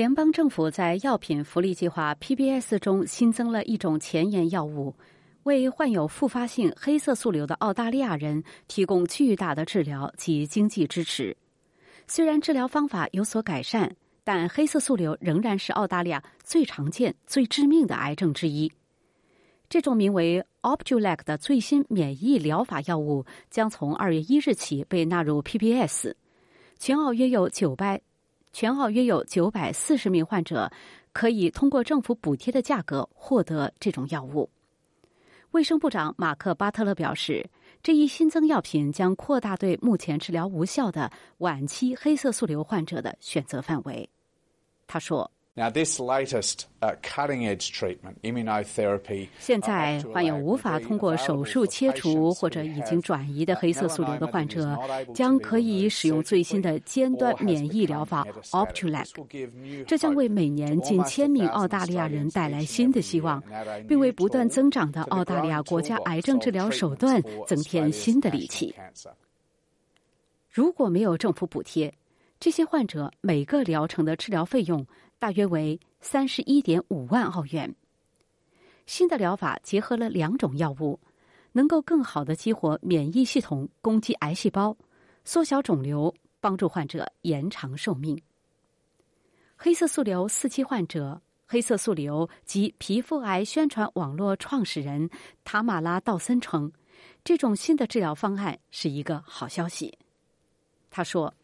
联邦政府在药品福利计划 PBS 中新增了一种前沿药物，为患有复发性黑色素瘤的澳大利亚人提供巨大的治疗及经济支持。虽然治疗方法有所改善，但黑色素瘤仍然是澳大利亚最常见、最致命的癌症之一。这种名为 Opdualag 的最新免疫疗法药物将从二月一日起被纳入 PBS，全澳约有九百。全澳约有九百四十名患者可以通过政府补贴的价格获得这种药物。卫生部长马克·巴特勒表示，这一新增药品将扩大对目前治疗无效的晚期黑色素瘤患者的选择范围。他说。Now, this latest cutting-edge treatment, immunotherapy. 现在患有无法通过手术切除或者已经转移的黑色素瘤的患者，将可以使用最新的尖端免疫疗法 OpTulac，。这将为每年近千名澳大利亚人带来新的希望，并为不断增长的澳大利亚国家癌症治疗手段增添新的力气。如果没有政府补贴，这些患者每个疗程的治疗费用。大约为三十一点五万澳元。新的疗法结合了两种药物，能够更好的激活免疫系统，攻击癌细胞，缩小肿瘤，帮助患者延长寿命。黑色素瘤四期患者、黑色素瘤及皮肤癌宣传网络创始人塔马拉·道森称，这种新的治疗方案是一个好消息。他说。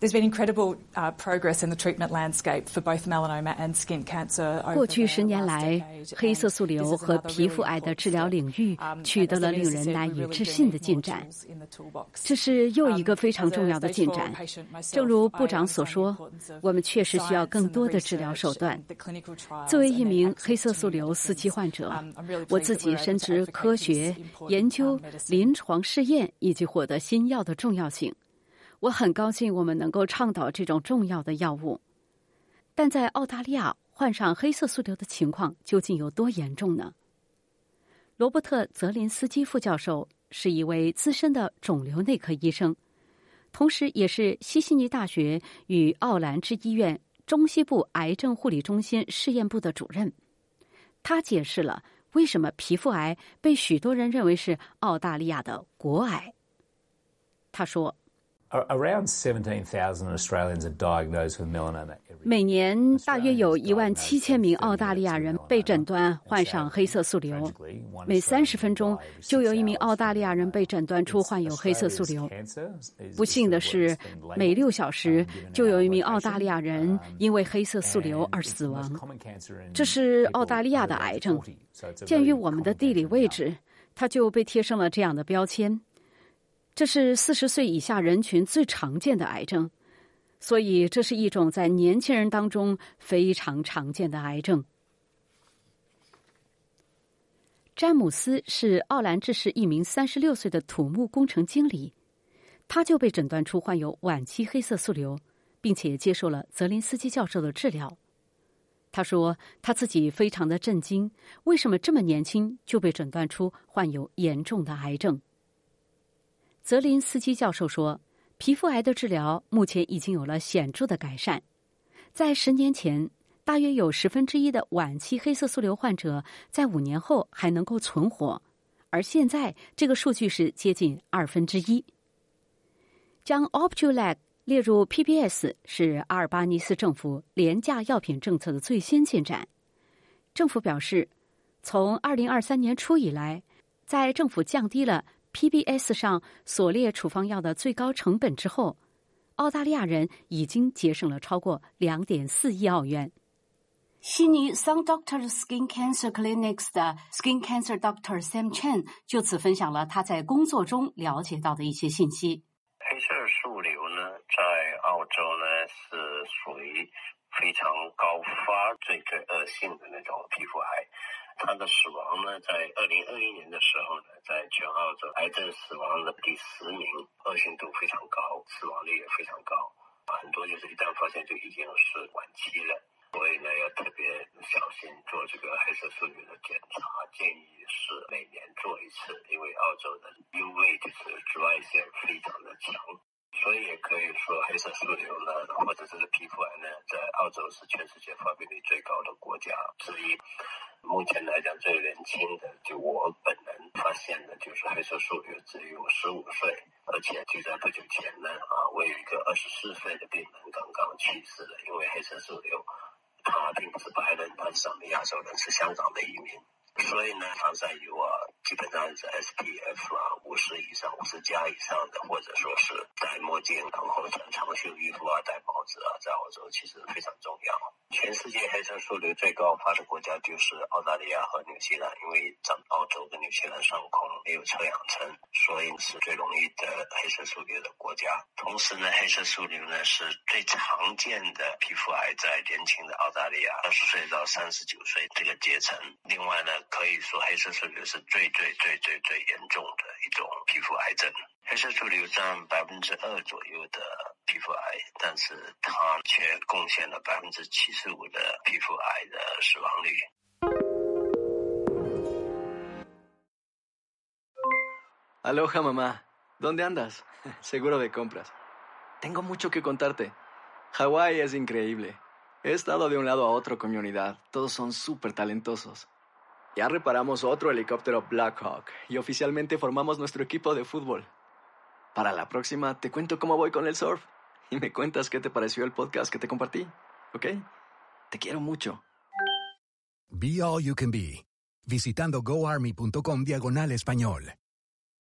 There's been incredible progress in the treatment landscape for both melanoma and skin cancer. 过去十年来，黑色素瘤和皮肤癌的治疗领域取得了令人难以置信的进展。这是又一个非常重要的进展。正如部长所说，我们确实需要更多的治疗手段。作为一名黑色素瘤四期患者，我自己深知科学研究、临床试验以及获得新药的重要性。我很高兴我们能够倡导这种重要的药物，但在澳大利亚患上黑色素瘤的情况究竟有多严重呢？罗伯特·泽林斯基副教授是一位资深的肿瘤内科医生，同时也是西悉尼大学与奥兰治医院中西部癌症护理中心试验部的主任。他解释了为什么皮肤癌被许多人认为是澳大利亚的国癌。他说。每年大约有一万七千名澳大利亚人被诊断患上黑色素瘤。每三十分钟就有一名澳大利亚人被诊断出患有黑色素瘤。不幸的是，每六小时就有一名澳大利亚人因为黑色素瘤而死亡。这是澳大利亚的癌症。鉴于我们的地理位置，它就被贴上了这样的标签。这是四十岁以下人群最常见的癌症，所以这是一种在年轻人当中非常常见的癌症。詹姆斯是奥兰治市一名三十六岁的土木工程经理，他就被诊断出患有晚期黑色素瘤，并且接受了泽林斯基教授的治疗。他说他自己非常的震惊，为什么这么年轻就被诊断出患有严重的癌症？泽林斯基教授说：“皮肤癌的治疗目前已经有了显著的改善。在十年前，大约有十分之一的晚期黑色素瘤患者在五年后还能够存活，而现在这个数据是接近二分之一。将 Opdualag 列入 PBS 是阿尔巴尼斯政府廉价药品政策的最新进展。政府表示，从二零二三年初以来，在政府降低了。” PBS 上所列处方药的最高成本之后，澳大利亚人已经节省了超过两点四亿澳元。悉尼 Sun Doctor Skin Cancer Clinics 的 Skin Cancer Doctor Sam Chen 就此分享了他在工作中了解到的一些信息。黑色素瘤呢，在澳洲呢是属于非常高发、最最恶性的那种皮肤癌。他的死亡呢，在二零二一年的时候呢，在全澳洲癌症死亡的第十名，恶性度非常高，死亡率也非常高。很多就是一旦发现就已经是晚期了，所以呢要特别小心做这个黑色素瘤的检查，建议是每年做一次，因为澳洲的 UV 就是紫外线非常的强。所以也可以说黑呃，或者这个皮肤癌呢，在澳洲是全世界发病率最高的国家之一。目前来讲，最年轻的，就我本人发现的，就是黑色素瘤只有十五岁，而且就在不久前呢，啊，我有一个二十四岁的病人刚刚去世了，因为黑色素瘤，他并不是白人，他是咱们亚洲人，是香港的移民。所以呢，防晒油啊，基本上是 SPF 啊，五十以上、五十加以上的，或者说是戴墨镜，然后穿长袖衣服啊，戴帽子啊，在澳洲其实非常重要。全世界黑色素瘤最高发的国家就是澳大利亚和纽西兰，因为咱们澳洲跟纽西兰上空没有臭氧层，所以是最容易得黑色素瘤的国家。同时呢，黑色素瘤呢是最常见的皮肤癌，在年轻的澳大利亚二十岁到三十九岁这个阶层。另外呢。可以说，黑色素瘤是最最最最最严重的一种皮肤癌症。黑色素瘤占百分之二左右的皮肤癌，但是它却贡献了百分之七十五的皮肤癌的死亡率。Aloha mamá, ¿dónde andas? Seguro de compras. Tengo mucho que contarte. Hawái es increíble. He estado de un lado a otro con mi unidad. Todos son súper talentosos. Ya reparamos otro helicóptero Blackhawk y oficialmente formamos nuestro equipo de fútbol. Para la próxima te cuento cómo voy con el surf y me cuentas qué te pareció el podcast que te compartí, ¿ok? Te quiero mucho. Be All You Can Be, visitando goarmy.com diagonal español.